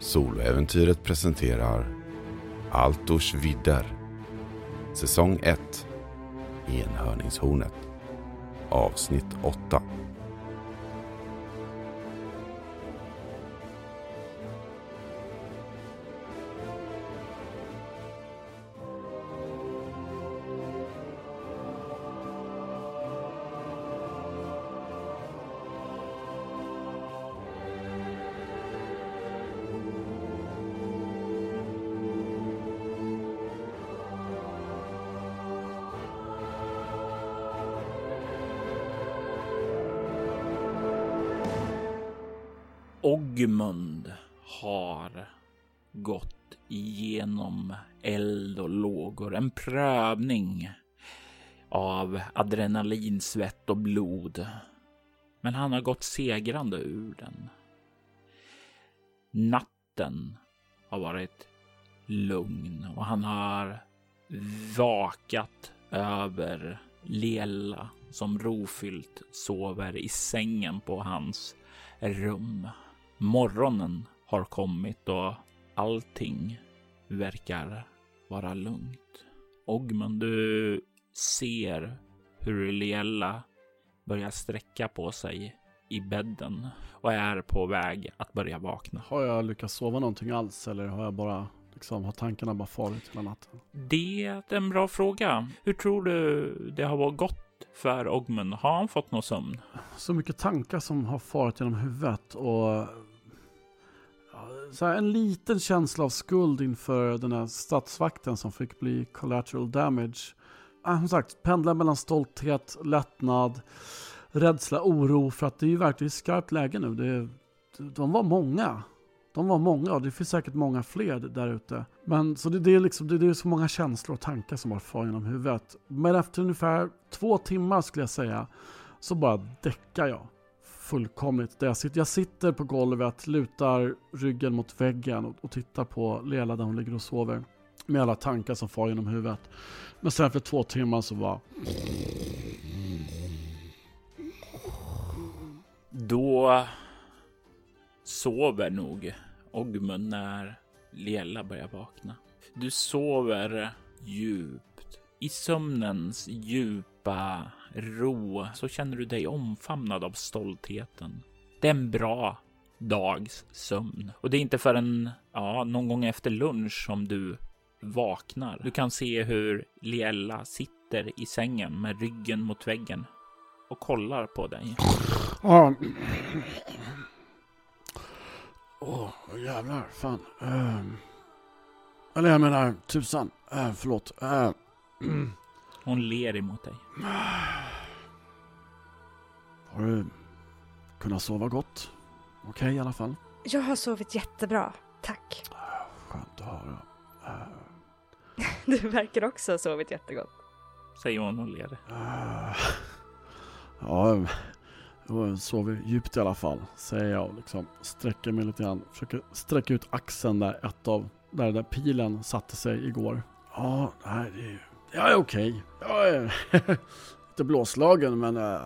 Soloäventyret presenterar Altors vidder. Säsong 1 Enhörningshornet. Avsnitt 8. Adrenalin, svett och blod. Men han har gått segrande ur den. Natten har varit lugn och han har vakat över Lela som rofyllt sover i sängen på hans rum. Morgonen har kommit och allting verkar vara lugnt. Ogmund, du ser hur Liella börjar sträcka på sig i bädden och är på väg att börja vakna. Har jag lyckats sova någonting alls eller har jag bara liksom, har tankarna bara farit hela natten? Det är en bra fråga. Hur tror du det har gått för Ogmund? Har han fått någon sömn? Så mycket tankar som har farit genom huvudet och så här, en liten känsla av skuld inför den här stadsvakten som fick bli collateral damage. Äh, som sagt, pendlar mellan stolthet, lättnad, rädsla, oro för att det är ju verkligen skarpt läge nu. Det, de var många. De var många och det finns säkert många fler där ute. Men så det, det, är liksom, det, det, är så många känslor och tankar som bara far genom huvudet. Men efter ungefär två timmar skulle jag säga så bara däckar jag fullkomligt. Där jag, sitter, jag sitter på golvet, lutar ryggen mot väggen och, och tittar på Lela där hon ligger och sover. Med alla tankar som far genom huvudet. Men sen efter två timmar så var... Då sover nog Ogmund när Lela börjar vakna. Du sover djupt. I sömnens djupa ro så känner du dig omfamnad av stoltheten. Det är en bra dags sömn och det är inte förrän ja, någon gång efter lunch som du vaknar. Du kan se hur Liella sitter i sängen med ryggen mot väggen och kollar på dig. Åh, oh, jävlar, fan. Uh, eller jag menar, tusan. Uh, förlåt. Uh, Hon ler emot dig. Har du kunnat sova gott? Okej okay, i alla fall. Jag har sovit jättebra, tack. Du verkar också ha sovit jättegott. Säger hon och ler. Ja, jag sover djupt i alla fall, säger jag och liksom sträcker mig lite grann. Försöker sträcka ut axeln där ett av, där, där pilen satte sig igår. Ja, nej, det är jag är okej. Okay. Jag är lite blåslagen men uh,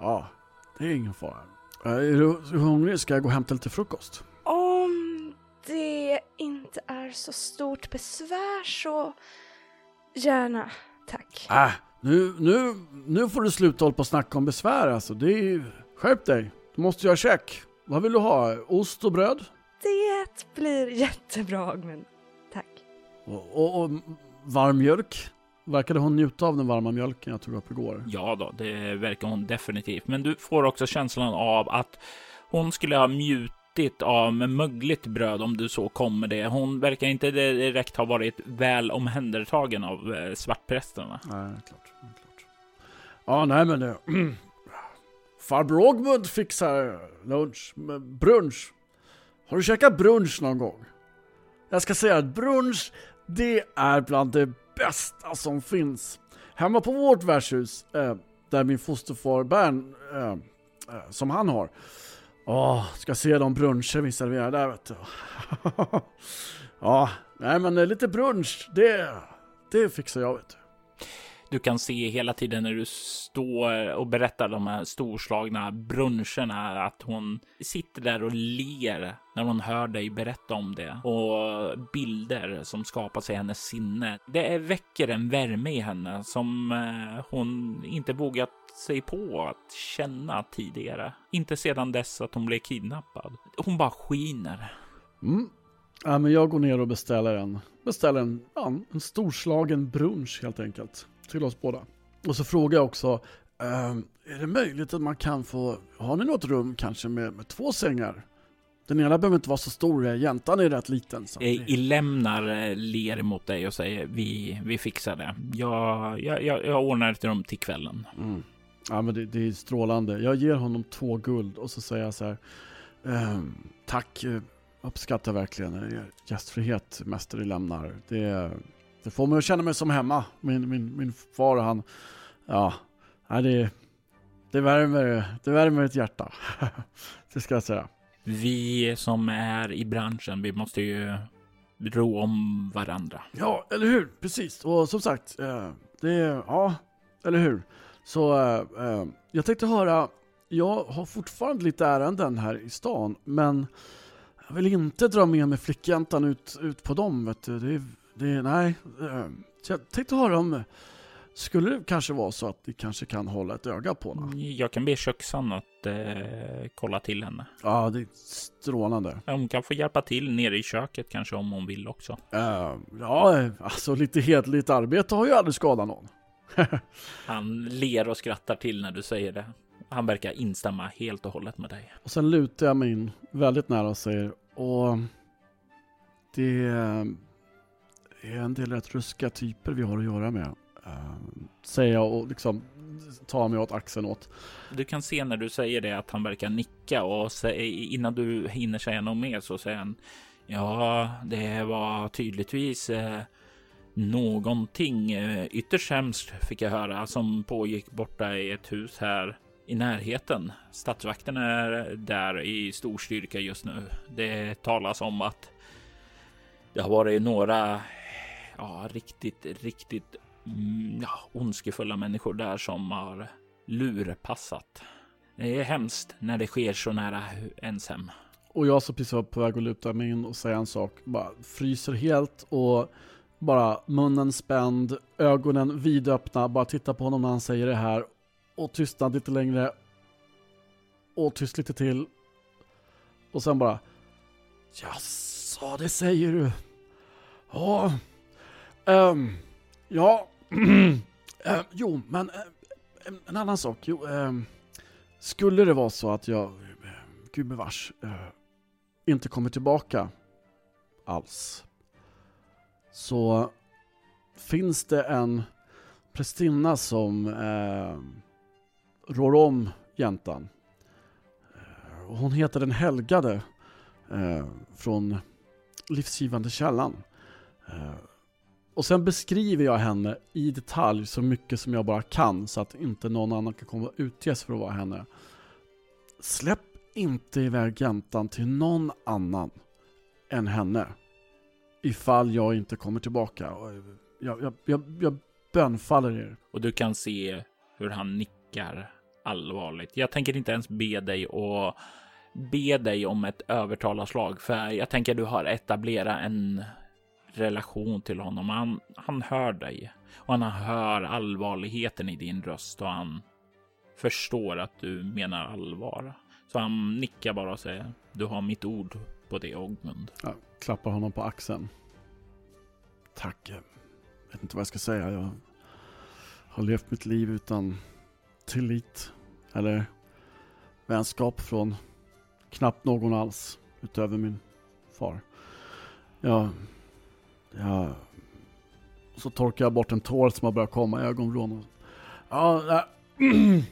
ja, det är ingen fara. Uh, är du hungrig? Ska jag gå och hämta lite frukost? Om det inte är så stort besvär så gärna, tack. Äh, nu, nu, nu får du sluta hålla på och snacka om besvär alltså. Det är Skärp dig, du måste göra check. Vad vill du ha? Ost och bröd? Det blir jättebra, men tack. Och, och, och varm mjölk? Verkade hon njuta av den varma mjölken jag tog upp igår? Ja då, det verkar hon definitivt. Men du får också känslan av att hon skulle ha mjutit av mögligt bröd om du så kommer det. Hon verkar inte direkt ha varit väl omhändertagen av eh, svartprästerna. Nej, klart. klart. Ja, nej men det... Eh, farbror Ågmund fixar lunch, eh, brunch. Har du käkat brunch någon gång? Jag ska säga att brunch, det är bland det bästa som finns. Hemma på vårt värdshus, eh, där min fosterfar Bern, eh, eh, som han har. Åh, ska se de bruncher vi serverar där vet du. ja, nej men eh, lite brunch, det, det fixar jag vet du. Du kan se hela tiden när du står och berättar de här storslagna bruncherna att hon sitter där och ler när hon hör dig berätta om det och bilder som skapas i hennes sinne. Det väcker en värme i henne som eh, hon inte vågat sig på att känna tidigare. Inte sedan dess att hon blev kidnappad. Hon bara skiner. Mm. Ja, men jag går ner och beställer en, beställer en, ja, en storslagen brunch helt enkelt till oss båda. Och så frågar jag också, ehm, är det möjligt att man kan få, har ni något rum kanske med, med två sängar? Den ena behöver inte vara så stor, jäntan är rätt liten. Så. Eh, I lämnar eh, ler mot dig och säger vi, vi fixar det. Jag, jag, jag, jag ordnar ett rum till kvällen. Mm. Ja men det, det, är strålande. Jag ger honom två guld och så säger jag så här. Ehm, tack, eh, uppskattar verkligen er gästfrihet, mästare lämnar. Det, det får mig att känna mig som hemma. Min, min, min far han, ja, det, det, värmer, det värmer ett hjärta. det ska jag säga. Vi som är i branschen, vi måste ju ro om varandra. Ja, eller hur? Precis. Och som sagt, eh, det, ja, eller hur? Så äh, jag tänkte höra, jag har fortfarande lite ärenden här i stan, men jag vill inte dra med mig flickjäntan ut, ut på dem. Vet du. Det, det, nej. Äh, så jag tänkte höra om, skulle det kanske vara så att ni kanske kan hålla ett öga på henne? Jag kan be köksan att eh, kolla till henne. Ja, det är strålande. Hon kan få hjälpa till nere i köket kanske om hon vill också. Uh, ja, alltså lite hedligt arbete har ju aldrig skadat någon. Han ler och skrattar till när du säger det. Han verkar instämma helt och hållet med dig. Och sen lutar jag mig in väldigt nära och säger och det det är en del rätt ruska typer vi har att göra med. Uh, säger jag och liksom tar mig åt axeln åt. Du kan se när du säger det att han verkar nicka och innan du hinner säga något mer så säger han Ja, det var tydligtvis eh, någonting eh, ytterst hemskt fick jag höra som pågick borta i ett hus här i närheten. Statsvakten är där i stor styrka just nu. Det talas om att det har varit några ja, riktigt, riktigt mm, ja, ondskefulla människor där som har lurpassat. Det är hemskt när det sker så nära ens hem. Och jag som precis var på väg att luta mig in och säga en sak, bara fryser helt och bara munnen spänd, ögonen vidöppna, bara titta på honom när han säger det här. Och tystnad lite längre. Och tyst lite till. Och sen bara... Jaså, det säger du? Ja... Um, ja... uh, jo, men uh, en annan sak. Jo, uh, skulle det vara så att jag, eh, gubevars, eh, inte kommer tillbaka alls så finns det en prästinna som eh, rår om jäntan. Hon heter den helgade från livsgivande källan. Och sen beskriver jag henne i detalj så mycket som jag bara kan så att inte någon annan kan komma och utges för att vara henne. Släpp inte iväg jäntan till någon annan än henne ifall jag inte kommer tillbaka. Jag, jag, jag, jag bönfaller er. Och du kan se hur han nickar allvarligt. Jag tänker inte ens be dig och be dig om ett övertalarslag, för jag tänker du har etablerat en relation till honom. Han, han hör dig och han hör allvarligheten i din röst och han förstår att du menar allvar. Så han nickar bara och säger du har mitt ord på det Ogmund. Jag klappar honom på axeln. Tack. Jag vet inte vad jag ska säga. Jag har levt mitt liv utan tillit eller vänskap från knappt någon alls utöver min far. Jag, jag, så torkar jag bort en tår som har börjat komma i ögonvrån. Ja,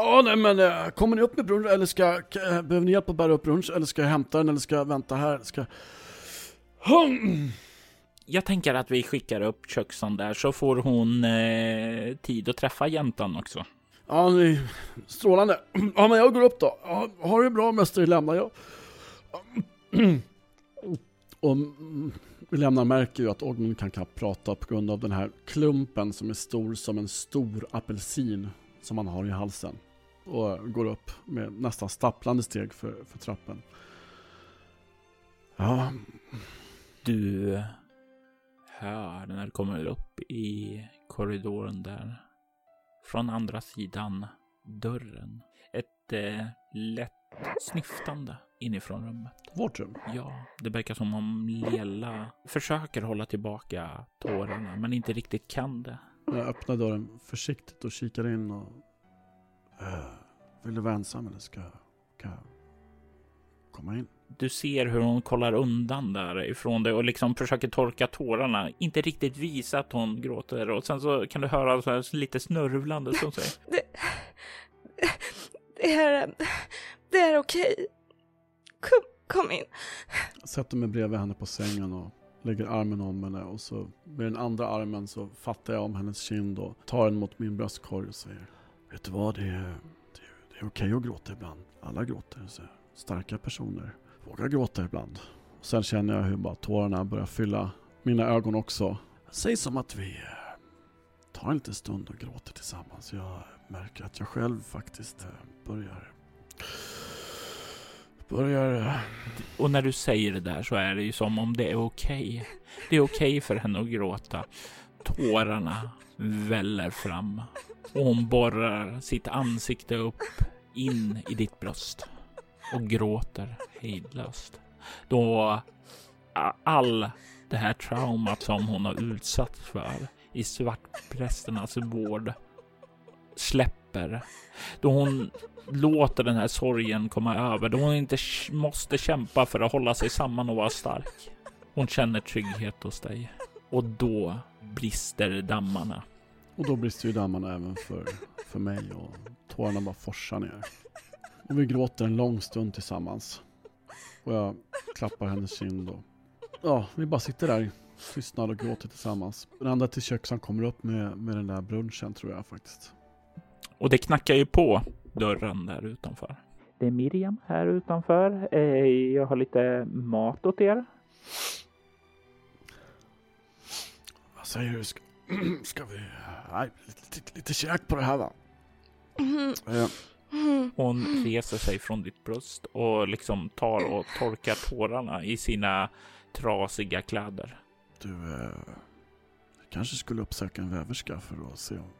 Ja, nej men eh, kommer ni upp med brunch eller ska, eh, behöver ni hjälp att bära upp brunch eller ska jag hämta den eller ska jag vänta här? Ska... Jag tänker att vi skickar upp köksan där så får hon eh, tid att träffa jäntan också. Ja, är strålande. Ja, men jag går upp då. Ja, ha det bra mästare lämna. Jag... Och lämnar märker ju att Ogmund kan knappt prata på grund av den här klumpen som är stor som en stor apelsin som han har i halsen. Och går upp med nästan stapplande steg för, för trappen. Ja, Du eh, hör när du kommer upp i korridoren där. Från andra sidan dörren. Ett eh, lätt snyftande inifrån rummet. vårt rum. Ja, det verkar som om Lela försöker hålla tillbaka tårarna, men inte riktigt kan det. Jag öppnar dörren försiktigt och kikar in och... Uh, vill du vara ensam eller ska, ska jag komma in? Du ser hur hon kollar undan därifrån det och liksom försöker torka tårarna. Inte riktigt visa att hon gråter och sen så kan du höra så här lite snörvlande som säger Det, det är, det är okej. Kom, kom in. Jag sätter mig bredvid henne på sängen och lägger armen om henne och så med den andra armen så fattar jag om hennes kind och tar den mot min bröstkorg och säger Vet du vad, det är, det är, det är okej att gråta ibland. Alla gråter. Så starka personer vågar gråta ibland. Och sen känner jag hur bara tårarna börjar fylla mina ögon också. Säg som att vi eh, tar en liten stund och gråter tillsammans. Jag märker att jag själv faktiskt eh, börjar börjar eh. Och när du säger det där så är det ju som om det är okej. Det är okej för henne att gråta. Tårarna väller fram och hon borrar sitt ansikte upp in i ditt bröst och gråter hejdlöst. Då all det här traumat som hon har utsatts för i svartprästernas vård släpper. Då hon låter den här sorgen komma över. Då hon inte måste kämpa för att hålla sig samman och vara stark. Hon känner trygghet hos dig. Och då brister dammarna. Och då brister ju dammarna även för, för mig och tårarna bara forsar ner. Och vi gråter en lång stund tillsammans. Och jag klappar hennes kind och ja, vi bara sitter där tystnad och gråter tillsammans. Den andra till köksan kommer upp med, med den där brunchen tror jag faktiskt. Och det knackar ju på dörren där utanför. Det är Miriam här utanför. Eh, Jag har lite mat åt er. Vad säger du? Ska, ska vi... Nej, lite, lite käk på det här va? Mm, Eh. Hon reser sig från ditt bröst och liksom tar och torkar tårarna i sina trasiga kläder. du, eh, kanske skulle uppsöka en väverska för att se om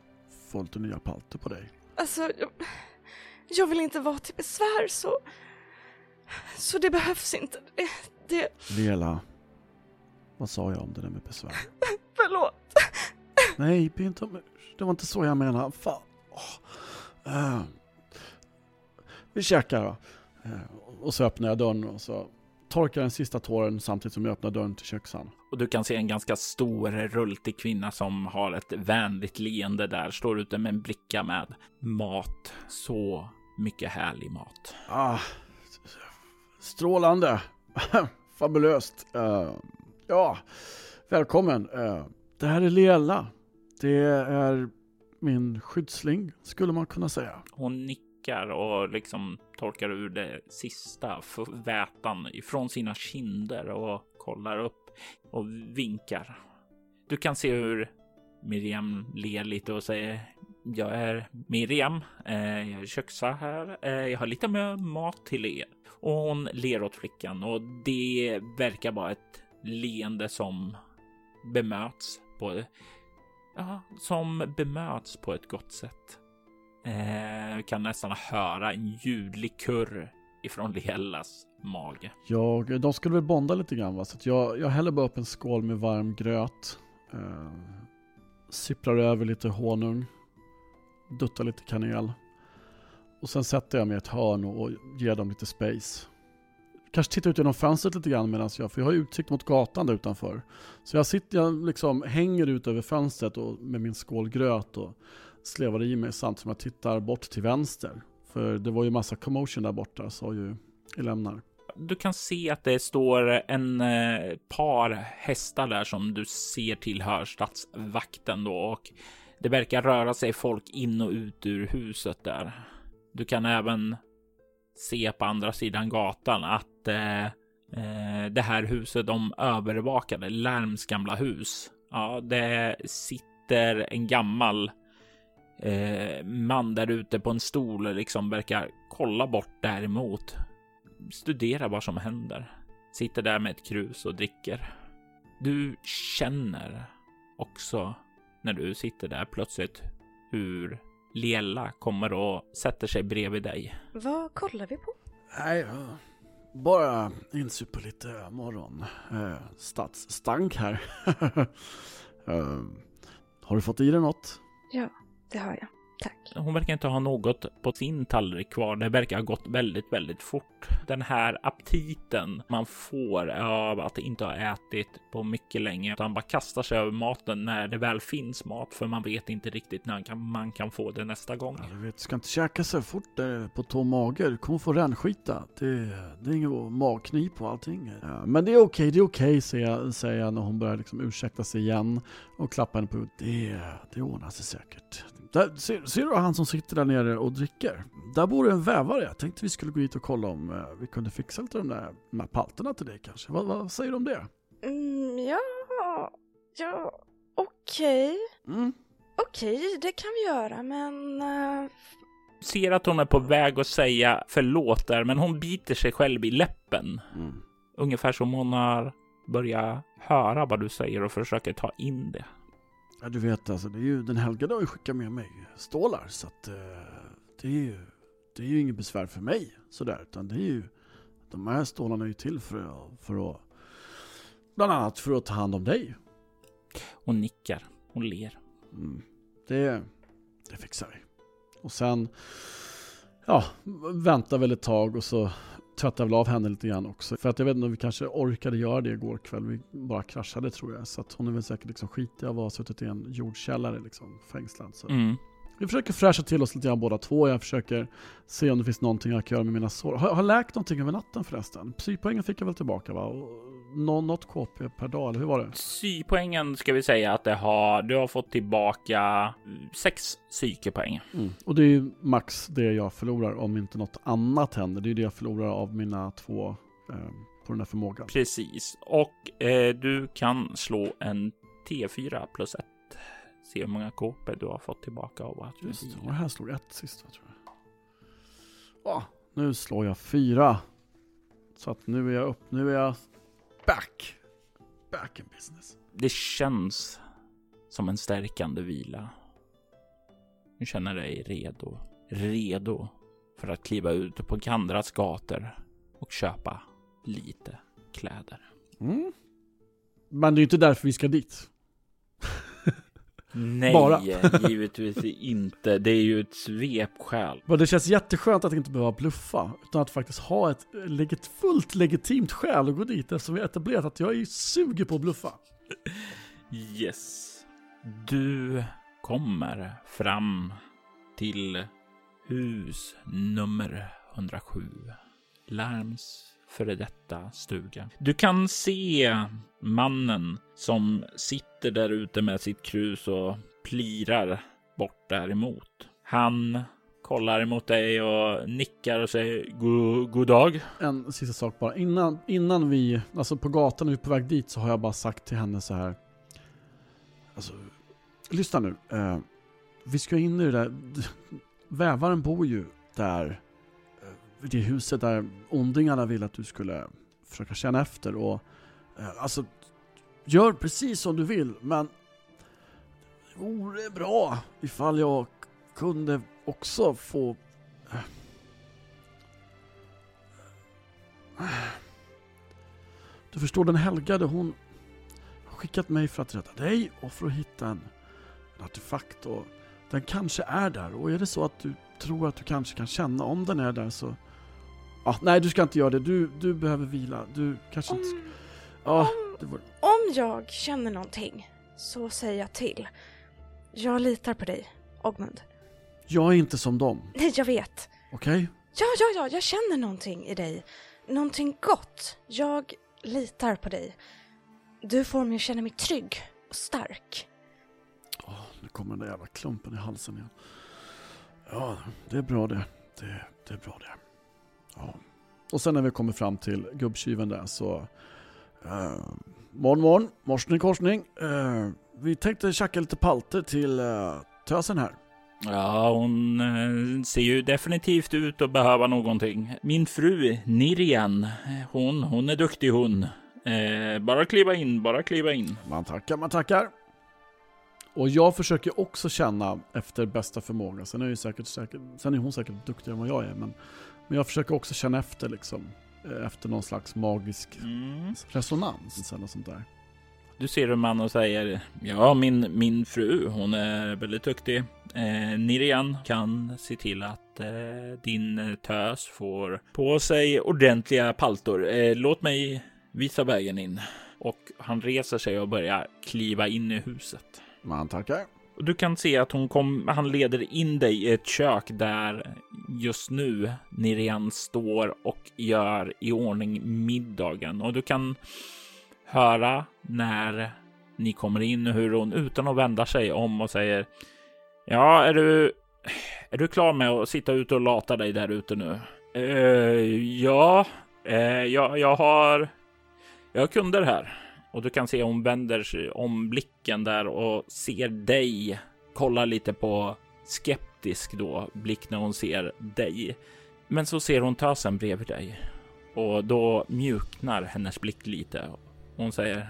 få lite nya palter på dig. Alltså, jag, jag vill inte vara till besvär så... Så det behövs inte. Det, det, Lela, vad sa jag om det där med besvär? förlåt. Nej, be inte om Det var inte så jag menade. Fan. Åh. Eh, vi käkar då. Eh, och så öppnar jag dörren och så torkar den sista tåren samtidigt som jag öppnar dörren till köksan. Och du kan se en ganska stor rultig kvinna som har ett vänligt leende där, står ute med en bricka med mat. Så mycket härlig mat. Ah, strålande. Fabulöst. Eh, ja, välkommen. Eh, det här är Lela. Det är min skyddsling, skulle man kunna säga. Hon nickar och liksom torkar ur det sista vätan ifrån sina kinder och kollar upp och vinkar. Du kan se hur Miriam ler lite och säger jag är Miriam, eh, jag är köksa här, eh, jag har lite med mat till er. Och hon ler åt flickan och det verkar vara ett leende som bemöts på, ja, som bemöts på ett gott sätt. Eh, kan nästan höra en ljudlig kurr ifrån Liellas mage. Jag, de skulle väl bonda lite grann va? Så att jag, jag häller bara upp en skål med varm gröt. Eh, sipprar över lite honung. Duttar lite kanel. Och sen sätter jag mig i ett hörn och, ger dem lite space. Kanske tittar ut genom fönstret lite grann medan jag, för jag har ju utsikt mot gatan där utanför. Så jag sitter, jag liksom hänger ut över fönstret och, med min skål gröt och slevar i mig samtidigt som jag tittar bort till vänster. För det var ju massa commotion där borta, sa ju Elämnar. Du kan se att det står en eh, par hästar där som du ser tillhör stadsvakten då och det verkar röra sig folk in och ut ur huset där. Du kan även se på andra sidan gatan att eh, eh, det här huset de övervakade, Lärms gamla hus. Ja, det sitter en gammal eh, man där ute på en stol och liksom verkar kolla bort däremot. Studera vad som händer. Sitter där med ett krus och dricker. Du känner också när du sitter där plötsligt hur Liella kommer och sätter sig bredvid dig. Vad kollar vi på? Nej, bara insupa lite morgon. Eh, stadsstank här. eh, har du fått i dig något? Ja, det har jag. Tack. Hon verkar inte ha något på sin tallrik kvar. Det verkar ha gått väldigt, väldigt fort. Den här aptiten man får av att inte ha ätit på mycket länge, utan bara kastar sig över maten när det väl finns mat, för man vet inte riktigt när man kan få det nästa gång. Ja, du vet, du ska inte käka så fort där på tom mage. Du kommer få rännskita. Det, det är ingen magknip och allting. Ja, men det är okej, det är okej, säger jag, säger jag när hon börjar liksom ursäkta sig igen och klappa henne på huvudet. Det, det ordnar sig säkert. Där, ser, ser, du han som sitter där nere och dricker? Där bor en vävare. Jag tänkte vi skulle gå hit och kolla om eh, vi kunde fixa lite de där, de här palterna till dig kanske. Vad, vad säger du om det? Mm, ja, ja, okej. Okay. Mm. Okej, okay, det kan vi göra, men... Uh... Ser att hon är på väg att säga förlåt där, men hon biter sig själv i läppen. Mm. Ungefär som hon har börjat höra vad du säger och försöker ta in det. Ja, du vet alltså, det är ju, den helgade har ju skickat med mig stålar så att eh, det är ju, det är ju inget besvär för mig sådär, utan det är ju, de här stålarna är ju till för, för att, bland annat för att ta hand om dig. Hon nickar, hon ler. Mm, det, det fixar vi. Och sen, ja, väntar väl ett tag och så tvättade väl av henne lite grann också. För att jag vet inte om vi kanske orkade göra det igår kväll. Vi bara kraschade tror jag. Så att hon är väl säkert liksom skitig av att ha suttit i en jordkällare liksom fängslad. Så. Mm. Vi försöker fräscha till oss lite grann båda två. Jag försöker se om det finns någonting jag kan göra med mina sår. Har, har läkt någonting över natten förresten? Psypoängen fick jag väl tillbaka va? Nå, något KP per dag, eller hur var det? Psypoängen ska vi säga att det har, du har fått tillbaka sex psykepoäng. Mm. Och det är ju max det jag förlorar om inte något annat händer. Det är ju det jag förlorar av mina två eh, på den här förmågan. Precis, och eh, du kan slå en T4 plus ett se hur många KP du har fått tillbaka av att Just det, och här slog ett sist tror jag. Åh, nu slår jag fyra. Så att nu är jag upp, nu är jag back. Back in business. Det känns som en stärkande vila. Du känner dig redo. Redo för att kliva ut på Kandras gator och köpa lite kläder. Mm. Men det är ju inte därför vi ska dit. Nej, Bara. givetvis inte. Det är ju ett svepskäl. Men det känns jätteskönt att inte behöva bluffa, utan att faktiskt ha ett legit, fullt legitimt skäl att gå dit eftersom vi etablerat att jag är suger på att bluffa. Yes. Du kommer fram till hus nummer 107. Larms före detta stuga. Du kan se mannen som sitter där ute med sitt krus och plirar bort däremot. Han kollar emot dig och nickar och säger god, god dag. En sista sak bara. Innan, innan vi, alltså på gatan när vi är på väg dit så har jag bara sagt till henne så här. Alltså, lyssna nu. Eh, vi ska in i det där. Vävaren bor ju där det huset där ondingarna vill att du skulle försöka känna efter och eh, alltså gör precis som du vill men det vore bra ifall jag kunde också få eh, du förstår, den helgade hon har skickat mig för att rädda dig och för att hitta en, en artefakt och den kanske är där. Och är det så att du tror att du kanske kan känna om den är där så Ah, nej, du ska inte göra det. Du, du behöver vila. Du kanske om, inte ska... Ah, om, var... om jag känner någonting så säger jag till. Jag litar på dig, Ogmund. Jag är inte som dem. Nej, jag vet. Okej? Okay? Ja, ja, ja, jag känner någonting i dig. Någonting gott. Jag litar på dig. Du får mig att känna mig trygg och stark. Oh, nu kommer den där jävla klumpen i halsen igen. Ja, det är bra det. Det, det är bra det. Ja. Och sen när vi kommer fram till gubbtjuven där så... Uh, morgon, morgon, morsning korsning. Uh, vi tänkte tjacka lite palter till uh, tösen här. Ja, hon ser ju definitivt ut att behöva någonting. Min fru Nirian, hon, hon är duktig hon. Eh, bara kliva in, bara kliva in. Man tackar, man tackar. Och jag försöker också känna efter bästa förmåga. Sen är, ju säkert, säkert, sen är hon säkert duktigare än vad jag är. Men, men jag försöker också känna efter liksom. eh, Efter någon slags magisk Mm. resonans eller något sånt där. Du ser en man och säger ja, min, min fru, hon är väldigt duktig. Eh, Nirian kan se till att eh, din tös får på sig ordentliga paltor. Eh, låt mig visa vägen in. Och han reser sig och börjar kliva in i huset. Man tackar. Och du kan se att hon kom, han leder in dig i ett kök där just nu Nirian står och gör i ordning middagen. Och du kan höra när ni kommer in hur hon utan att vända sig om och säger Ja, är du, är du klar med att sitta ute och lata dig där ute nu? Uh, ja, uh, jag, jag har, jag har kunder här. Och du kan se hon vänder sig om blicken där och ser dig. Kollar lite på skeptisk då blick när hon ser dig. Men så ser hon tösen bredvid dig och då mjuknar hennes blick lite. Hon säger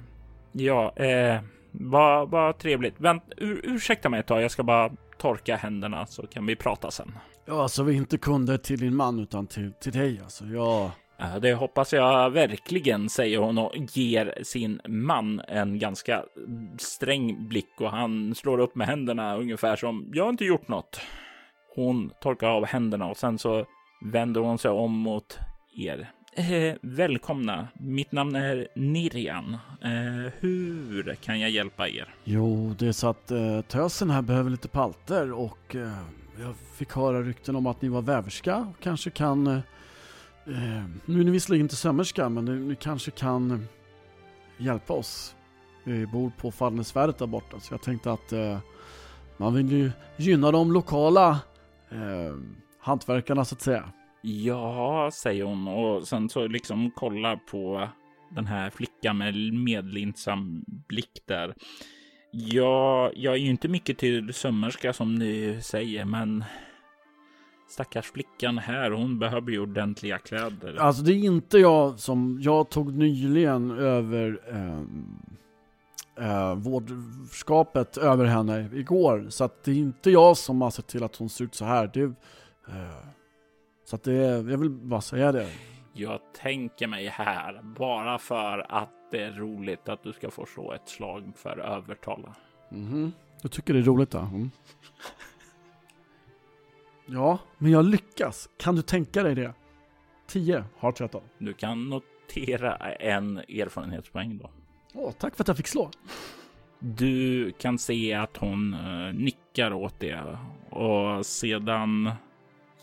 ja, eh, vad, va trevligt. Vänt, ur, ursäkta mig ett tag. Jag ska bara torka händerna så kan vi prata sen. Ja, alltså vi inte kunder till din man utan till, till dig alltså. Jag, Eh, det hoppas jag verkligen, säger hon och ger sin man en ganska sträng blick och han slår upp med händerna ungefär som jag har inte gjort något. Hon torkar av händerna och sen så vänder hon sig om mot er. Eh, välkomna. Mitt namn är Nirjan. Eh, hur kan jag hjälpa er? Jo, det är så att eh, tösen här behöver lite palter och eh, jag fick höra rykten om att ni var väverska och kanske kan... Eh, Eh, nu är ni visserligen inte sömmerska, men ni, ni kanske kan eh, hjälpa oss. Vi bor på Fallnäsvärdet där borta, så jag tänkte att eh, man vill ju gynna de lokala eh, hantverkarna så att säga. Ja, säger hon och sen så liksom kollar på den här flickan med medlindsam blick där. Ja, jag är ju inte mycket till sömmerska som ni säger, men stackars flickan här, hon behöver ju ordentliga kläder. Alltså det är inte jag som, jag tog nyligen över eh, eh, vårdskapet över henne igår. Så att det är inte jag som har sett till att hon ser ut så här. Det, eh, så att det, jag vill bara säga det. Jag tänker mig här, bara för att det är roligt att du ska få slå ett slag för övertala. Mhm. Du tycker det är roligt då? Mm. Ja, men jag lyckas. Kan du tänka dig det? 10 har 13. Du kan notera en erfarenhetspoäng då. Åh, tack för att jag fick slå. Du kan se att hon eh, nickar åt det och sedan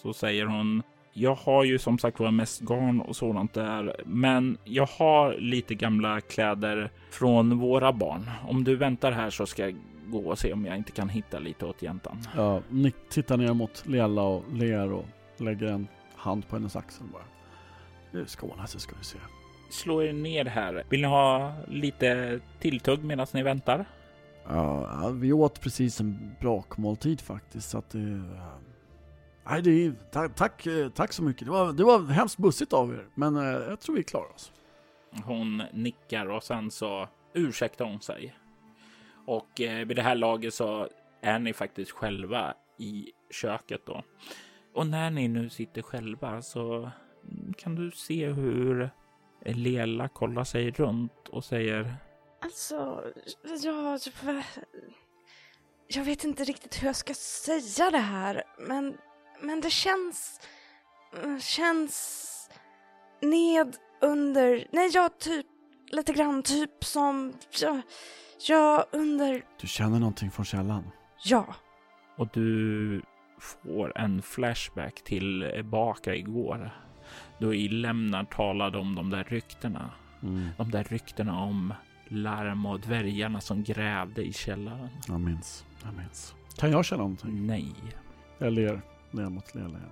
så säger hon jag har ju som sagt var mest garn och sådant där, men jag har lite gamla kläder från våra barn. Om du väntar här så ska jag gå och se om jag inte kan hitta lite åt jäntan. Ja, Nick tittar ner mot Lela och ler och lägger en hand på hennes axel bara. Det ska ordna sig ska du se. Slå er ner här. Vill ni ha lite tilltugg medan ni väntar? Ja, ja, vi åt precis en brakmåltid faktiskt så att det... eh, Nej, det är, tack, tack, eh, tack så mycket. Det var, det var hemskt bussigt av er, men eh, jag tror vi klarar oss. Hon nickar och sen så ursäktar hon sig. Och eh, vid det här laget så är ni faktiskt själva i köket då. Och när ni nu sitter själva så mm, kan du se hur Lela kollar sig runt och säger Alltså, jag... Jag vet inte riktigt hur jag ska säga det här, men, men det känns... Känns... Ned under... Nej, jag typ... Lite grann typ som... Jag, jag under... Du känner någonting från källan? Ja. och du får en flashback tillbaka igår. Då i Lämnar talade om de där ryktena. Mm, De där ryktena om larm och dvärgarna som grävde i källaren. jag minns, jag minns. Kan jag känna någonting? Nej. Jag ler ner mot Lela igen.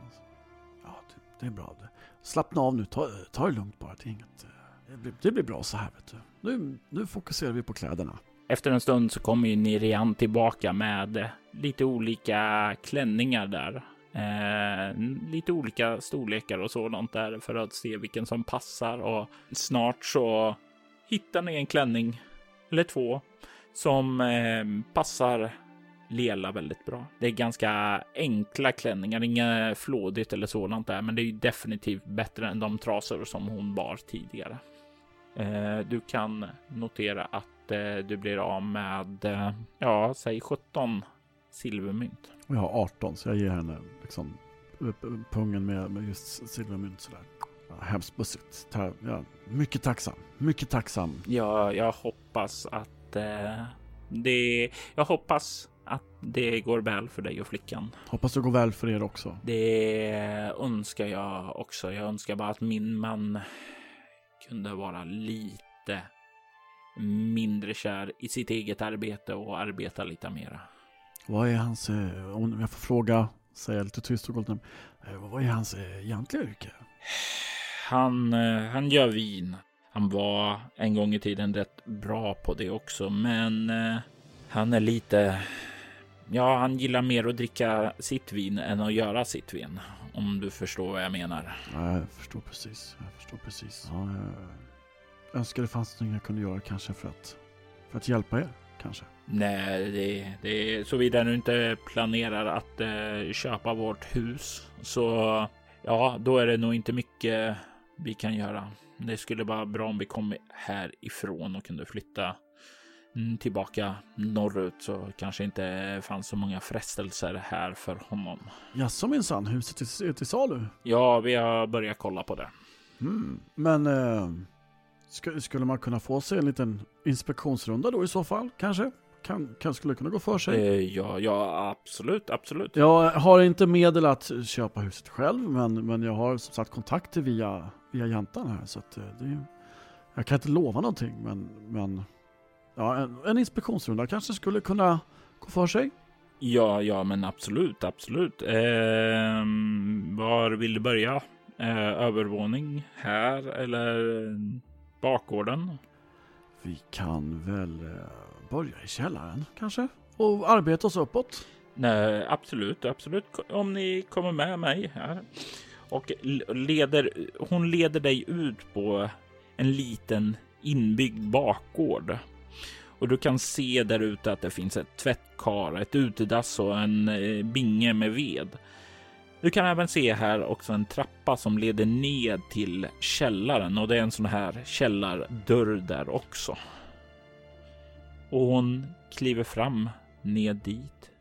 Ja, det, det är bra. Slappna av nu, ta, ta det lugnt bara. Det, är inget, det, blir, det blir bra så här vet du. Nu, nu fokuserar vi på kläderna. Efter en stund så kommer ju Nirian tillbaka med lite olika klänningar där. Eh, lite olika storlekar och sådant där för att se vilken som passar och snart så hittar ni en klänning eller två som eh, passar Lela väldigt bra. Det är ganska enkla klänningar, inget flådigt eller sådant där, men det är ju definitivt bättre än de trasor som hon bar tidigare. Eh, du kan notera att eh, du blir av med, eh, ja, säg 17 silvermynt. Och jag har 18 så jag ger henne liksom pungen med, med just silvermynt sådär. Hemskt bussigt. Ja, mycket tacksam. Mycket tacksam. Ja, jag hoppas att eh, det... Jag hoppas att det går väl för dig och flickan. Hoppas det går väl för er också. Det önskar jag också. Jag önskar bara att min man kunde vara lite mindre kär i sitt eget arbete och arbeta lite mera. Vad är hans, eh, om jag får fråga, säger jag lite tyst och Goldnam, eh, vad är hans eh, egentliga yrke? Han, han gör vin. Han var en gång i tiden rätt bra på det också, men han är lite... Ja, han gillar mer att dricka sitt vin än att göra sitt vin. Om du förstår vad jag menar. Ja, jag förstår precis. Jag förstår precis. Ja, jag önskar det fanns något jag kunde göra kanske för att, för att hjälpa er. Kanske. Nej, det, det såvida du inte planerar att eh, köpa vårt hus så ja, då är det nog inte mycket vi kan göra. Det skulle vara bra om vi kom härifrån och kunde flytta mm, tillbaka norrut så kanske inte fanns så många frestelser här för honom. Jaså minsann, huset är till salu? Ja, vi har börjat kolla på det. Mm. Men eh, skulle man kunna få sig en liten inspektionsrunda då i så fall, kanske? kan, kan, skulle kunna gå för sig. Eh, ja, ja, absolut, absolut. Jag har inte medel att köpa huset själv, men, men jag har som sagt kontakter via, via jantan här. Så att eh, det, jag kan inte lova någonting, men, men ja, en, en inspektionsrunda kanske skulle kunna gå för sig. Ja, ja, men absolut, absolut. Eh, var vill du börja? Eh, övervåning här eller bakgården? Vi kan väl eh, börja i källaren kanske? Och arbeta oss uppåt? Nej, absolut, absolut. Om ni kommer med mig här. Och leder, hon leder dig ut på en liten inbyggd bakgård. Och du kan se där ute att det finns ett tvättkar, ett utedass och en eh, binge med ved. Du kan även se här också en trappa som leder ned till källaren och det är en sån här källardörr där också. Och hon kliver fram ned dit.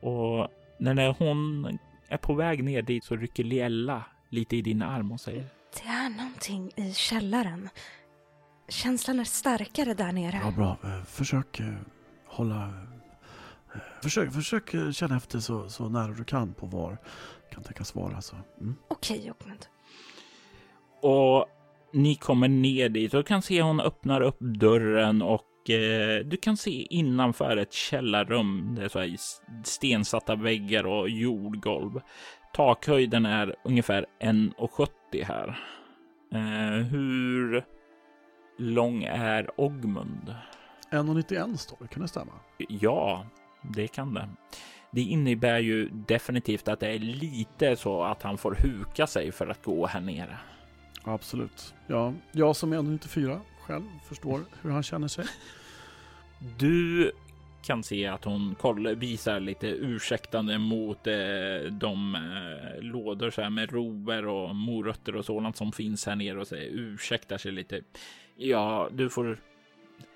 Och när hon är på väg ner dit så rycker Liella lite i din arm och säger Det är någonting i källaren. Känslan är starkare där nere. Ja, bra. Försök eh, hålla... Eh, försök, försök känna efter så, så nära du kan på var kan tänkas vara. Så. Mm. Okej, okay, Jokmund. Och ni kommer ner dit och kan se hon öppnar upp dörren och Eh, du kan se innanför ett källarrum. Det är så här stensatta väggar och jordgolv. Takhöjden är ungefär 1,70 här. Eh, hur lång är Ogmund? 1,91 står det. Kan det stämma? Ja, det kan det. Det innebär ju definitivt att det är lite så att han får huka sig för att gå här nere. Absolut. Ja, jag som är 1,94 själv förstår hur han känner sig. Du kan se att hon visar lite ursäktande mot eh, de eh, lådor så här med roer och morötter och sådant som finns här nere och säger ursäktar sig lite. Ja, du får.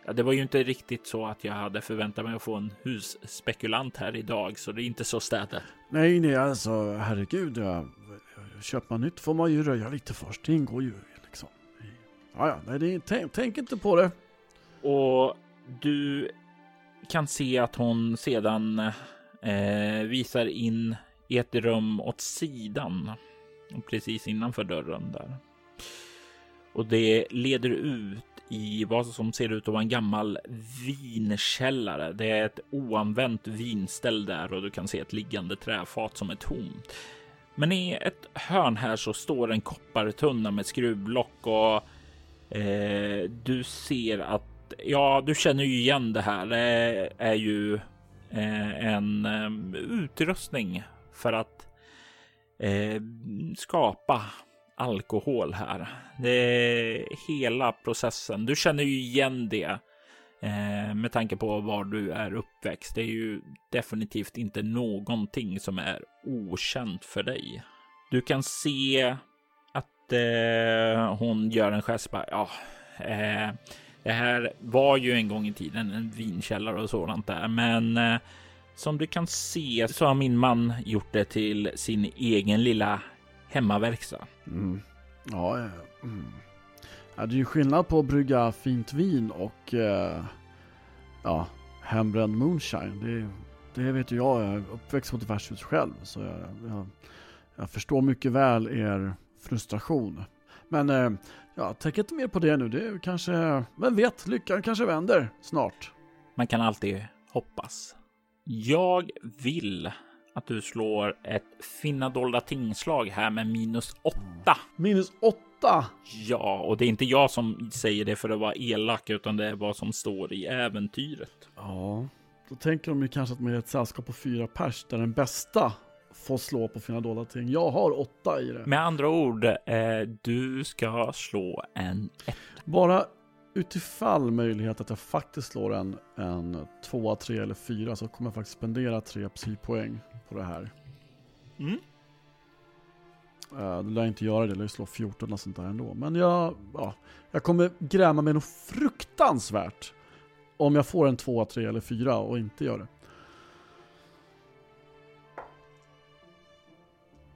Ja, det var ju inte riktigt så att jag hade förväntat mig att få en husspekulant här idag, så det är inte så städat. Nej, nej, alltså herregud. Ja, köper man nytt får man ju röja lite först. Det ingår ju liksom. Ja, ja, nej, det, tänk, tänk inte på det. Och du kan se att hon sedan eh, visar in i ett rum åt sidan, precis innanför dörren där. Och det leder ut i vad som ser ut att vara en gammal vinkällare. Det är ett oanvänt vinställ där och du kan se ett liggande träfat som är tomt. Men i ett hörn här så står en koppartunna med skruvblock och eh, du ser att ja, du känner ju igen det här. Det är ju eh, en eh, utrustning för att eh, skapa alkohol här. Det är hela processen. Du känner ju igen det eh, med tanke på var du är uppväxt. Det är ju definitivt inte någonting som är okänt för dig. Du kan se att eh, hon gör en gest. Bara, ja, eh, det här var ju en gång i tiden en vinkällare och sådant där, men eh, som du kan se så har min man gjort det till sin egen lilla hemmaverkstad. Mm. Ja, ja, mm. ja, det är ju skillnad på att brygga fint vin och eh, ja, hembränd moonshine. Det, det vet ju jag, jag är uppväxt på ett värdshus själv så jag, jag, jag, förstår mycket väl er frustration. Men eh, jag tänker inte mer på det nu, det är kanske, vem vet, lyckan kanske vänder snart. Man kan alltid hoppas. Jag vill att du slår ett finna dolda tingslag här med minus åtta. Minus åtta? Ja, och det är inte jag som säger det för att vara elak, utan det är vad som står i äventyret. Ja, då tänker de ju kanske att man är ett sällskap på fyra pers där den bästa får slå på finna dolda ting. Jag har åtta i det. Med andra ord, eh, du ska slå en ett. Bara utifall möjlighet att jag faktiskt slår en, en tvåa, tre eller fyra så kommer jag faktiskt spendera tre psypoäng på det här. Mm. Uh, det lär jag inte göra det, det lär slå 14 och sånt där ändå. Men jag, ja, jag kommer gräma mig nog fruktansvärt om jag får en tvåa, tre eller fyra och inte gör det.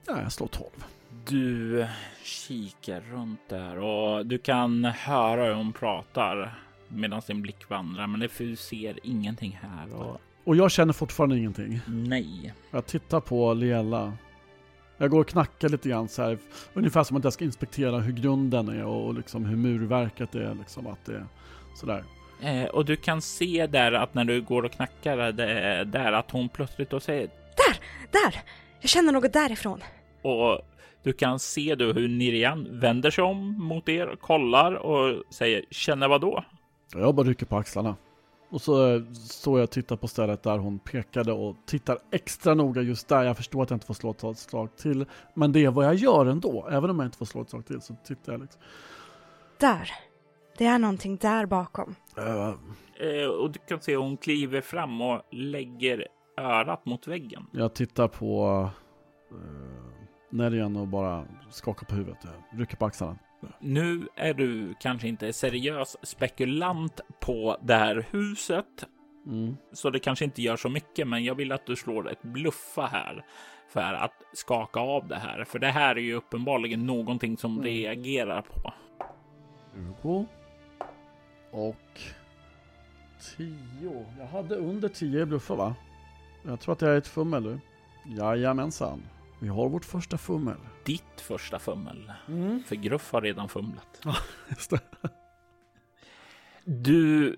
Ja, jag slår 12. Du kikar runt där och du kan höra hur hon pratar medan din blick vandrar, men du ser ingenting här. Och... och jag känner fortfarande ingenting? Nej. Jag tittar på Liella. Jag går och knackar lite grann så här, ungefär som att jag ska inspektera hur grunden är och liksom hur murverket är, liksom att det är sådär. Eh, och du kan se där att när du går och knackar det, där att hon plötsligt då säger Där! Där! Jag känner något därifrån. Och du kan se då hur Nirian vänder sig om mot er, kollar och säger känner vad då? Jag bara rycker på axlarna. Och så står jag och tittar på stället där hon pekade och tittar extra noga just där. Jag förstår att jag inte får slå ett slag till. Men det är vad jag gör ändå. Även om jag inte får slå ett slag till så tittar jag liksom. Där. Det är någonting där bakom. Uh. Eh, och du kan se hon kliver fram och lägger örat mot väggen. Jag tittar på uh, Nerian och bara skakar på huvudet. Jag rycker på axlarna. Nu är du kanske inte seriös spekulant på det här huset, mm. så det kanske inte gör så mycket. Men jag vill att du slår ett bluffa här för att skaka av det här, för det här är ju uppenbarligen någonting som mm. reagerar på. 20 och 10. Jag hade under 10 i bluffa va? Jag tror att jag är ett fummel. Jajamensan. Vi har vårt första fummel. Ditt första fummel. Mm. För Gruff har redan fumlat. Ja, just det. Du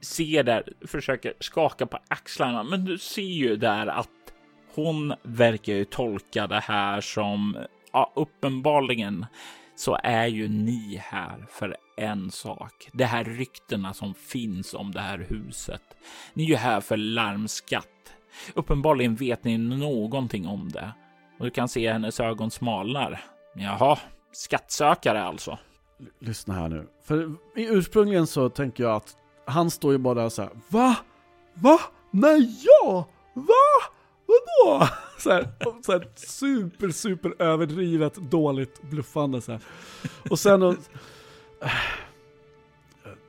ser där, försöker skaka på axlarna, men du ser ju där att hon verkar ju tolka det här som, ja, uppenbarligen så är ju ni här för en sak. Det här ryktena som finns om det här huset. Ni är ju här för larmskatt. Uppenbarligen vet ni någonting om det och du kan se hennes ögon smalnar. Jaha, skattsökare alltså. L lyssna här nu. För ursprungligen så tänker jag att han står ju bara där så här. Va? Va? Nej, ja! Va? Vadå? Så här, så här super, super överdrivet dåligt bluffande så här. Och sen och,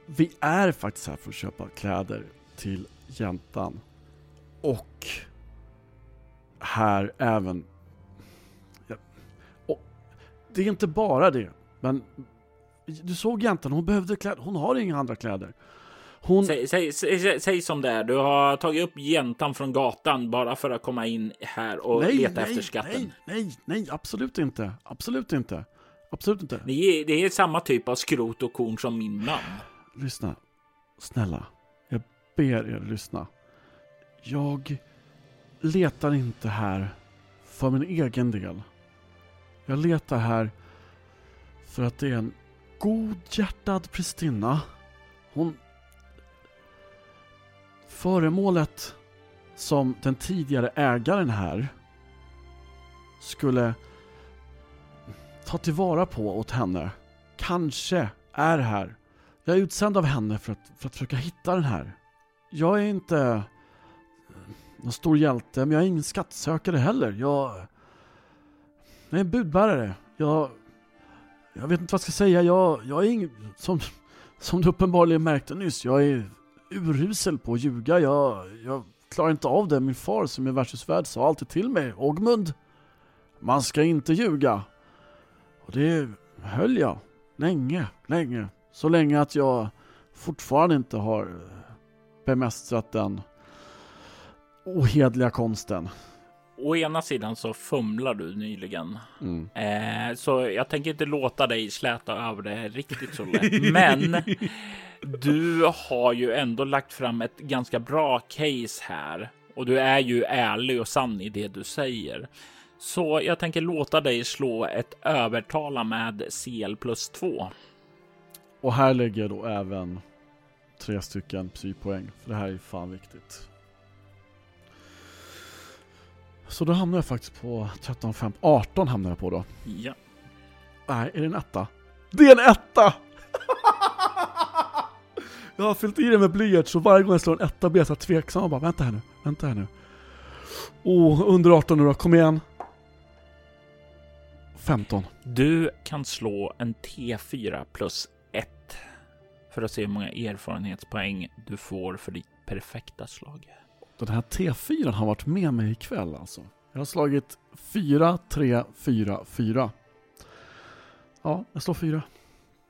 Vi är faktiskt här för att köpa kläder till jäntan. Och här även det är inte bara det, men du såg jäntan, hon behövde kläder, hon har inga andra kläder. Hon... Säg, säg, säg, säg, som det är, du har tagit upp jäntan från gatan bara för att komma in här och nej, leta nej, efter skatten. Nej, nej, nej, absolut inte. Absolut inte. Absolut inte. Det är, det är samma typ av skrot och korn som min man. Lyssna, snälla. Jag ber er lyssna. Jag letar inte här för min egen del. Jag letar här för att det är en godhjärtad prästinna. Hon... Föremålet som den tidigare ägaren här skulle ta tillvara på åt henne kanske är här. Jag är utsänd av henne för att, för att försöka hitta den här. Jag är inte någon stor hjälte, men jag är ingen skattsökare heller. Jag, Nej, budbärare. Jag, jag vet inte vad jag ska säga. Jag, jag är ingen, som, som du uppenbarligen märkte nyss, jag är urusel på att ljuga. Jag, jag klarar inte av det. Min far som är värdshusvärd sa alltid till mig, Ogmund, man ska inte ljuga. Och det höll jag länge, länge. Så länge att jag fortfarande inte har bemästrat den ohedliga konsten. Å ena sidan så fumlar du nyligen, Mm. eh, så jag tänker inte låta dig släta över det riktigt så lätt. Men du har ju ändå lagt fram ett ganska bra case här och du är ju ärlig och sann i det du säger. Så jag tänker låta dig slå ett övertala med CL plus 2. Och här lägger jag då även tre stycken psypoäng, för det här är fan viktigt. Så då hamnar jag faktiskt på 13, 15, 18 hamnar jag på då. Ja, Nej, är det en etta? Det är en etta! jag har fyllt i det med blyerts så varje gång jag slår en etta blir jag så tveksam och bara vänta här nu, vänta här nu. Oh, under 18 nu då, kom igen. 15. du kan slå en T4 plus 1 för att se hur många erfarenhetspoäng du får för ditt perfekta slag. Den här T4 har varit med mig ikväll alltså. Jag har slagit 4, 3, 4, 4. Ja, jag slår 4.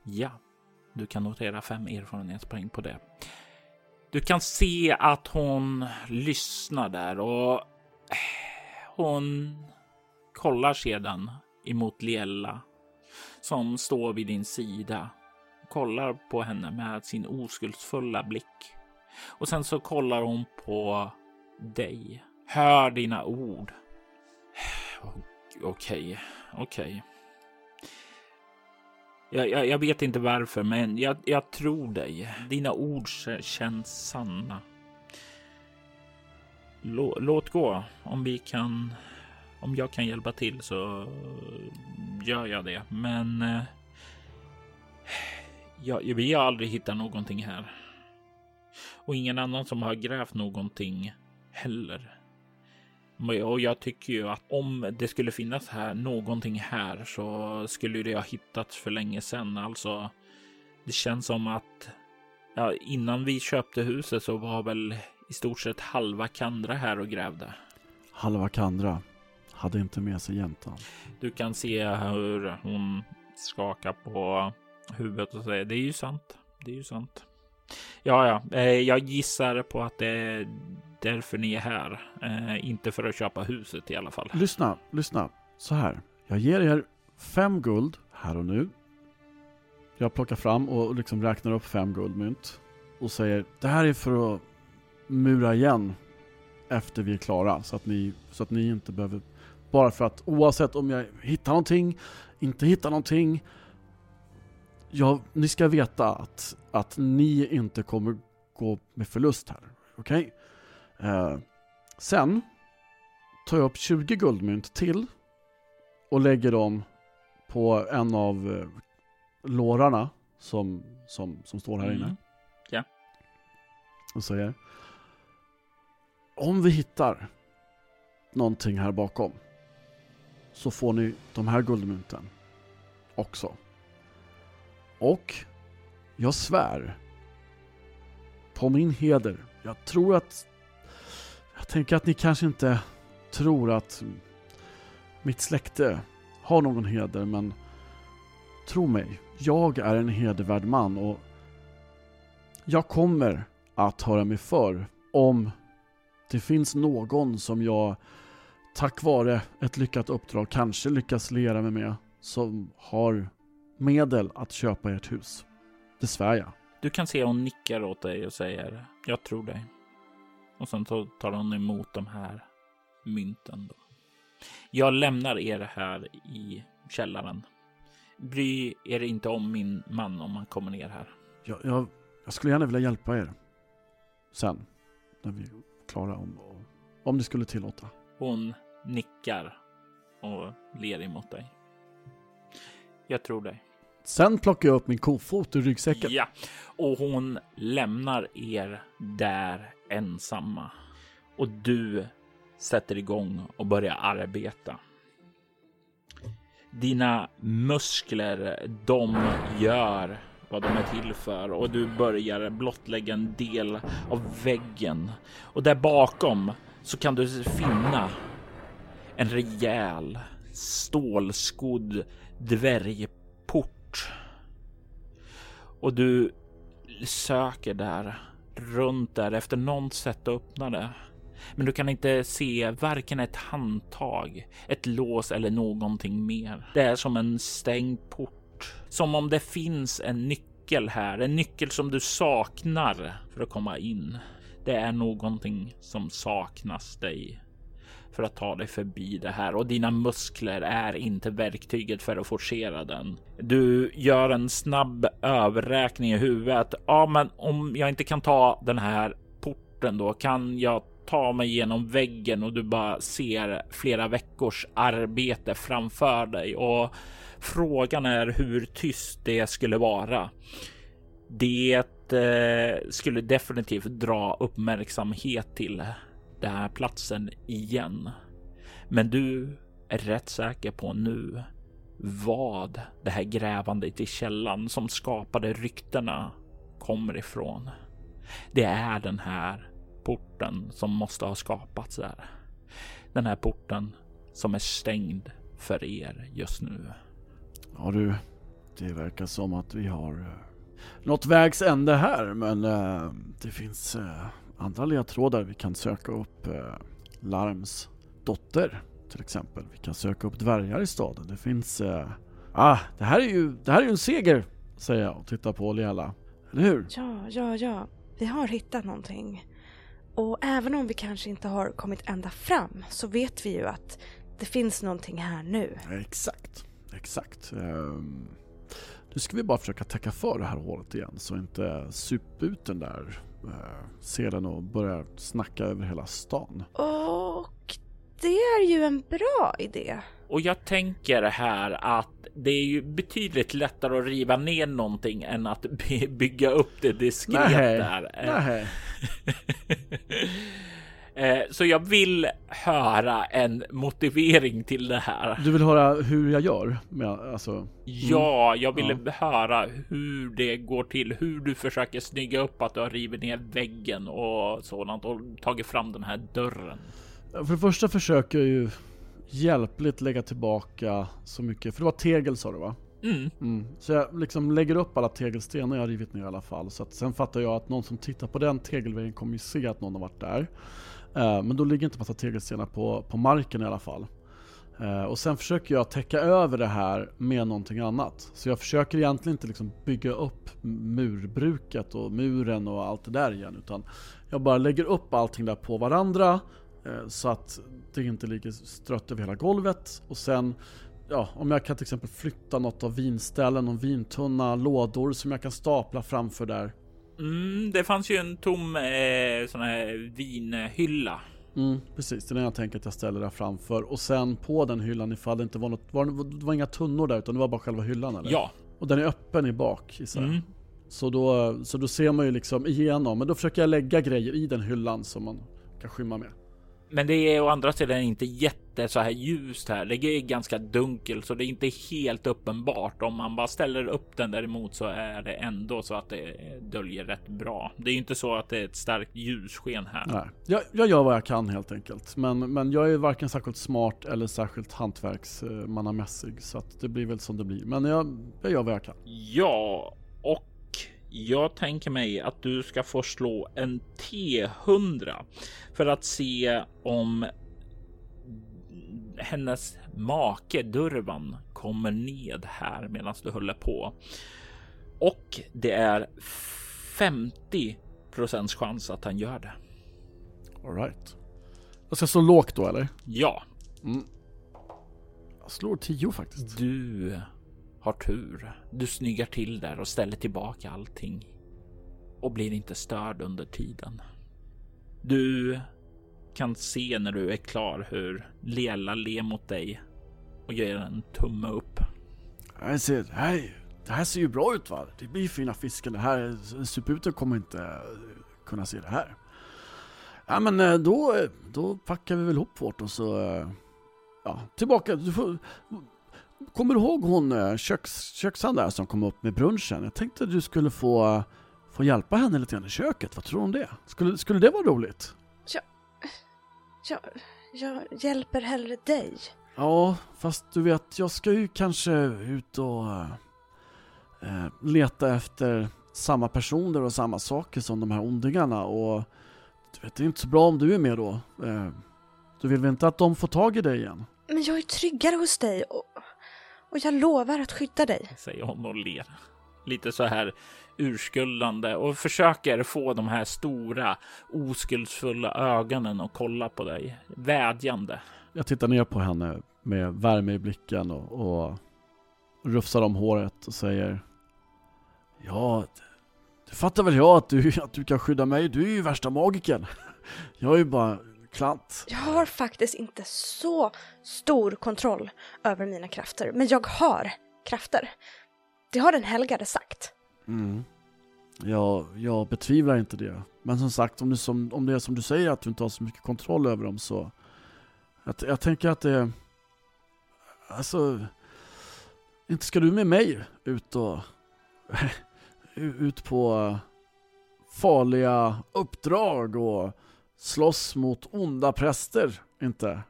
Ja, du kan notera 5 erfarenhetspoäng på det. Du kan se att hon lyssnar där och hon kollar sedan emot Liella som står vid din sida. Kollar på henne med sin oskuldsfulla blick. Och sen så kollar hon på dig. Hör dina ord. Okej, okej. Jag, jag, jag vet inte varför, men jag, jag tror dig. Dina ord känns sanna. Lå, låt gå. Om vi kan... Om jag kan hjälpa till så gör jag det. Men... eh, Jag, vi har aldrig hittat någonting här. Och ingen annan som har grävt någonting heller. Och jag tycker ju att om det skulle finnas här någonting här så skulle det ha hittats för länge sedan. Alltså, det känns som att ja, innan vi köpte huset så var väl i stort sett halva Kandra här och grävde. Halva Kandra hade inte med sig jäntan. Du kan se hur hon skakar på huvudet och säger det är ju sant. Det är ju sant. Ja, ja, eh, jag gissar på att det därför ni är här. Eh, inte för att köpa huset i alla fall. Lyssna, lyssna. Så här. Jag ger er fem guld här och nu. Jag plockar fram och liksom räknar upp fem guldmynt. Och säger det här är för att mura igen efter vi är klara. Så att ni, så att ni inte behöver... Bara för att oavsett om jag hittar någonting, inte hittar någonting. Ja, ni ska veta att, att ni inte kommer gå med förlust här. Okej? Eh, sen tar jag upp 20 guldmynt till och lägger dem på en av eh, lårarna som, som, som står här Mm. inne. Ja. Och säger Om vi hittar någonting här bakom så får ni de här guldmynten också. Och jag svär på min heder. Jag tror att jag tänker att ni kanske inte tror att mitt släkte har någon heder, men tro mig, jag är en hedervärd man och jag kommer att höra mig för om det finns någon som jag tack vare ett lyckat uppdrag kanske lyckas lera mig med som har medel att köpa ert hus. Det svär jag. Du kan se hon nickar åt dig och säger jag tror dig. Och sen så tar hon emot de här mynten. Då. Jag lämnar er här i källaren. Bry er inte om min man om han kommer ner här. Jag, jag, jag skulle gärna vilja hjälpa er. Sen, när vi är klara, om, om ni skulle tillåta. Hon nickar och ler emot dig. Jag tror dig. Sen plockar jag upp min kofot ur ryggsäcken. Ja, och hon lämnar er där ensamma. Och du sätter igång och börjar arbeta. Dina muskler, de gör vad de är till för och du börjar blottlägga en del av väggen. Och där bakom så kan du finna en rejäl stålskodd dvärgport. Och du söker där runt där efter något sätt att öppna det. Men du kan inte se varken ett handtag, ett lås eller någonting mer. Det är som en stängd port. Som om det finns en nyckel här, en nyckel som du saknar för att komma in. Det är någonting som saknas dig för att ta dig förbi det här och dina muskler är inte verktyget för att forcera den. Du gör en snabb överräkning i huvudet. Ja, men om jag inte kan ta den här porten då kan jag ta mig genom väggen och du bara ser flera veckors arbete framför dig och frågan är hur tyst det skulle vara. Det eh, skulle definitivt dra uppmärksamhet till den här platsen igen. Men du är rätt säker på nu vad det här grävandet i källan som skapade ryktena kommer ifrån. Det är den här porten som måste ha skapats där. Den här porten som är stängd för er just nu. Ja du, det verkar som att vi har eh, nått vägs ände här men eh, det finns eh, andra ledtrådar. Vi kan söka upp uh, Larms dotter till exempel. Vi kan söka upp dvärgar i staden. Det finns... ah, det här är ju, det här är ju en seger säger jag och tittar på Liela. Eller hur? Ja, ja, ja. Vi har hittat någonting. Och även om vi kanske inte har kommit ända fram så vet vi ju att det finns någonting här nu. Exakt, exakt. Um, nu ska vi bara försöka täcka för det här hålet igen så inte sup ut den där uh, selen och börjar snacka över hela stan. Och det är ju en bra idé. Och jag tänker här att det är ju betydligt lättare att riva ner någonting än att bygga upp det diskret Nej. där. Nej. Eh, så jag vill höra en motivering till det här. Du vill höra hur jag gör? Med, alltså, mm. Ja, jag vill ja. höra hur det går till, hur du försöker snygga upp att du har rivit ner väggen och sådant och tagit fram den här dörren. För det första försöker jag ju hjälpligt lägga tillbaka så mycket, för det var tegel sa du va? Mm. Mm. Så jag liksom lägger upp alla tegelstenar jag har rivit ner i alla fall. Så att sen fattar jag att någon som tittar på den tegelväggen kommer ju se att någon har varit där. Uh, men då ligger inte massa tegelstenar på, på marken i alla fall. Uh, och sen försöker jag täcka över det här med någonting annat. Så jag försöker egentligen inte liksom bygga upp murbruket och muren och allt det där igen. Utan jag bara lägger upp allting där på varandra. Uh, så att det inte ligger strött över hela golvet. Och sen ja, om jag kan till exempel flytta något av vinställen, någon vintunna, lådor som jag kan stapla framför där. Mm, det fanns ju en tom eh, sån här vinhylla. Mm, precis, det är den jag tänker att jag ställer där framför. Och sen på den hyllan ifall det inte var något, var, det var inga tunnor där utan det var bara själva hyllan eller? Ja. Och den är öppen i bak gissar mm. Så då, så då ser man ju liksom igenom, men då försöker jag lägga grejer i den hyllan som man kan skymma med. Men det är å andra sidan inte jätte så här ljust här. Det är ganska dunkelt så det är inte helt uppenbart. Om man bara ställer upp den däremot så är det ändå så att det döljer rätt bra. Det är ju inte så att det är ett starkt ljussken här. Nej, jag, jag gör vad jag kan helt enkelt. Men, men jag är varken särskilt smart eller särskilt hantverksmannamässig så att det blir väl som det blir. Men jag, jag gör vad jag kan. Ja, och jag tänker mig att du ska få slå en T100 för att se om hennes make Durvan kommer ned här medan du håller på. Och det är 50 procents chans att han gör det. Alright. Jag ska slå lågt då eller? Ja. Mm. slår tio faktiskt. Du har tur. Du snyggar till där och ställer tillbaka allting och blir inte störd under tiden. Du kan se när du är klar hur Lela ler mot dig och ger en tumme upp. Jag ser, det, här, det här ser ju bra ut va? Det blir fina fisken. Det här, suputen kommer inte eh, kunna se det här. Ja men eh, då, eh, då packar vi väl ihop vårt och så, ja, tillbaka. Du får, kommer du ihåg hon köks, köksan där som kom upp med brunchen? Jag tänkte att du skulle få, få hjälpa henne lite grann i köket. Vad tror du om det? Skulle, skulle det vara roligt? Jag, jag hjälper hellre dig. Ja, fast du vet, jag ska ju kanske ut och äh, leta efter samma personer och samma saker som de här ondingarna och du vet, det är inte så bra om du är med då. Äh, du vill väl inte att de får tag i dig igen? Men jag är tryggare hos dig och, och jag lovar att skydda dig. Säger hon och ler. Lite så här urskuldande och försöker få de här stora oskuldsfulla ögonen att kolla på dig. Vädjande. Jag tittar ner på henne med värme i blicken och, och rufsar om håret och säger Ja, det fattar väl jag att du, att du kan skydda mig. Du är ju värsta magiken. Jag är ju bara klant. Jag har faktiskt inte så stor kontroll över mina krafter, men jag har krafter. Det har den helgade sagt. Mm. Ja, jag betvivlar inte det. Men som sagt, om det, som, om det är som du säger att du inte har så mycket kontroll över dem så... Jag, jag tänker att det... Alltså... Inte ska du med mig ut och... ut på farliga uppdrag och slåss mot onda präster, inte?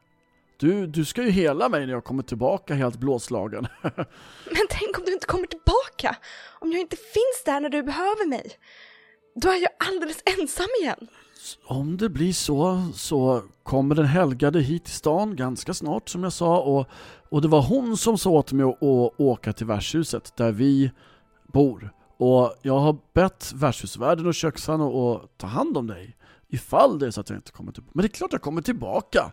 Du, du ska ju hela mig när jag kommer tillbaka helt blåslagen. Men tänk om du inte kommer tillbaka? Om jag inte finns där när du behöver mig? Då är jag alldeles ensam igen. Om det blir så, så kommer den helgade hit till stan ganska snart som jag sa och, och det var hon som sa åt mig att, att åka till värdshuset där vi bor. Och jag har bett värdshusvärden och köksan att ta hand om dig ifall det är så att jag inte kommer tillbaka. Men det är klart jag kommer tillbaka.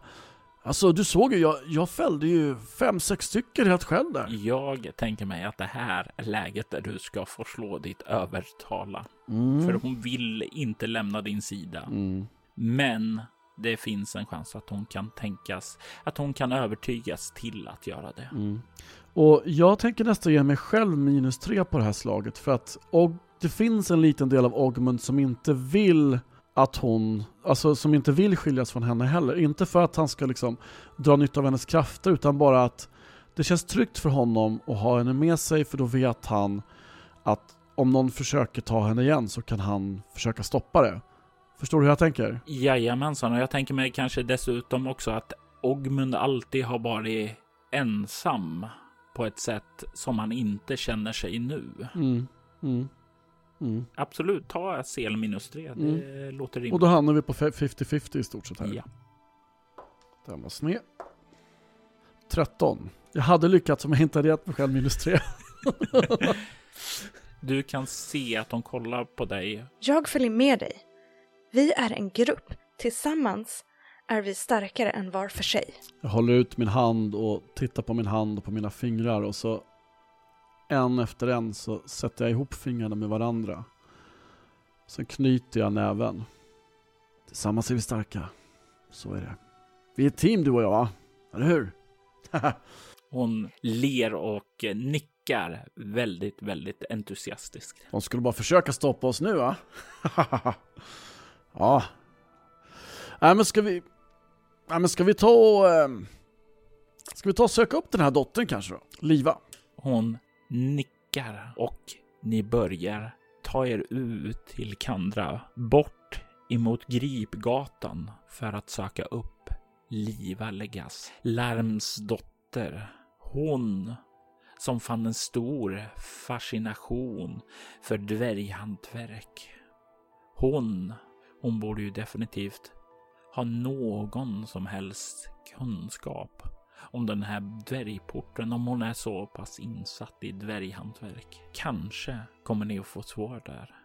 Alltså du såg ju, jag, jag fällde ju fem, sex stycken helt själv där. Jag tänker mig att det här är läget där du ska få slå ditt övertala. Mm. För hon vill inte lämna din sida. Mm. Men det finns en chans att hon kan tänkas, att hon kan övertygas till att göra det. Mm. Och jag tänker nästan ge mig själv minus tre på det här slaget för att och det finns en liten del av Ogmund som inte vill att hon, alltså som inte vill skiljas från henne heller. Inte för att han ska liksom dra nytta av hennes krafter utan bara att det känns tryggt för honom att ha henne med sig för då vet han att om någon försöker ta henne igen så kan han försöka stoppa det. Förstår du hur jag tänker? Jajamensan, och jag tänker mig kanske dessutom också att Ogmund alltid har varit ensam på ett sätt som han inte känner sig nu. Mm, mm. Mm. Absolut, ta CL minus 3. Det mm. låter rimligt. Och då hamnar vi på 50-50 i stort sett här. Ja. Den var sned. 13. Jag hade lyckats om jag inte hade gett mig själv minus 3. du kan se att de kollar på dig. Jag följer med dig. Vi är en grupp. Tillsammans är vi starkare än var för sig. Jag håller ut min hand och tittar på min hand och på mina fingrar och så en efter en så sätter jag ihop fingrarna med varandra. Sen knyter jag näven. Tillsammans är vi starka. Så är det. Vi är ett team du och jag, eller hur? Hon ler och nickar väldigt, väldigt entusiastiskt. De skulle bara försöka stoppa oss nu va? ja. Nej men ska vi... Nej men ska vi ta och... Ähm... Ska vi ta och söka upp den här dottern kanske då? Liva. Hon nickar och ni börjar ta er ut till Kandra, bort emot Gripgatan för att söka upp Liva Legas, Larms dotter. Hon som fann en stor fascination för dvärghantverk. Hon, hon borde ju definitivt ha någon som helst kunskap om den här dvärgporten, om hon är så pass insatt i dvärghantverk. Kanske kommer ni att få svar där.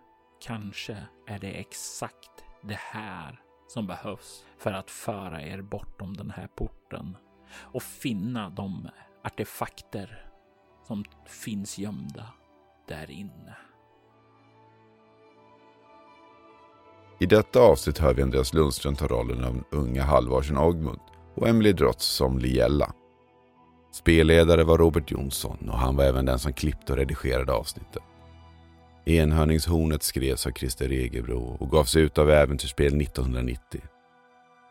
Kanske är det exakt det här som behövs för att föra er bortom den här porten och finna de artefakter som finns gömda där inne. I detta avsnitt hör vi Andreas Lundström ta rollen av den unga halvvarsen Ogmund och Emily Drotz som Liella. Spelledare var Robert Jonsson och han var även den som klippte och redigerade avsnittet. Enhörningshornet skrevs av Christer Egebro och gavs ut av Äventyrsspel 1990.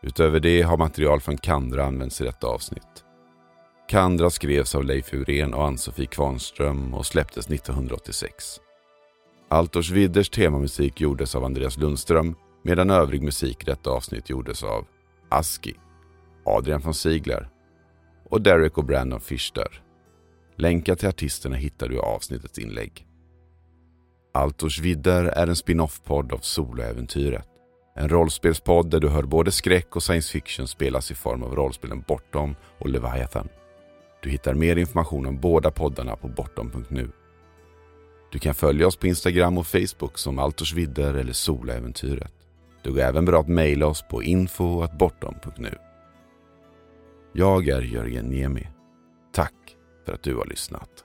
Utöver det har material från Kandra använts i detta avsnitt. Kandra skrevs av Leif Uren och Ann-Sofie Kvarnström och släpptes 1986. Altors Widders temamusik gjordes av Andreas Lundström medan övrig musik i detta avsnitt gjordes av Aski, Adrian von Ziegler och Derek och Brandon Fischer. Länkar till artisterna hittar du i avsnittets inlägg. Altors vidder är en spin-off-podd av Soloäventyret. En rollspelspodd där du hör både skräck och science fiction spelas i form av rollspelen Bortom och Leviathan. Du hittar mer information om båda poddarna på bortom.nu. Du kan följa oss på Instagram och Facebook som Altors vidder eller Soloäventyret. Det går även bra att mejla oss på info.bortom.nu. Jag är Jörgen Niemi. Tack för att du har lyssnat.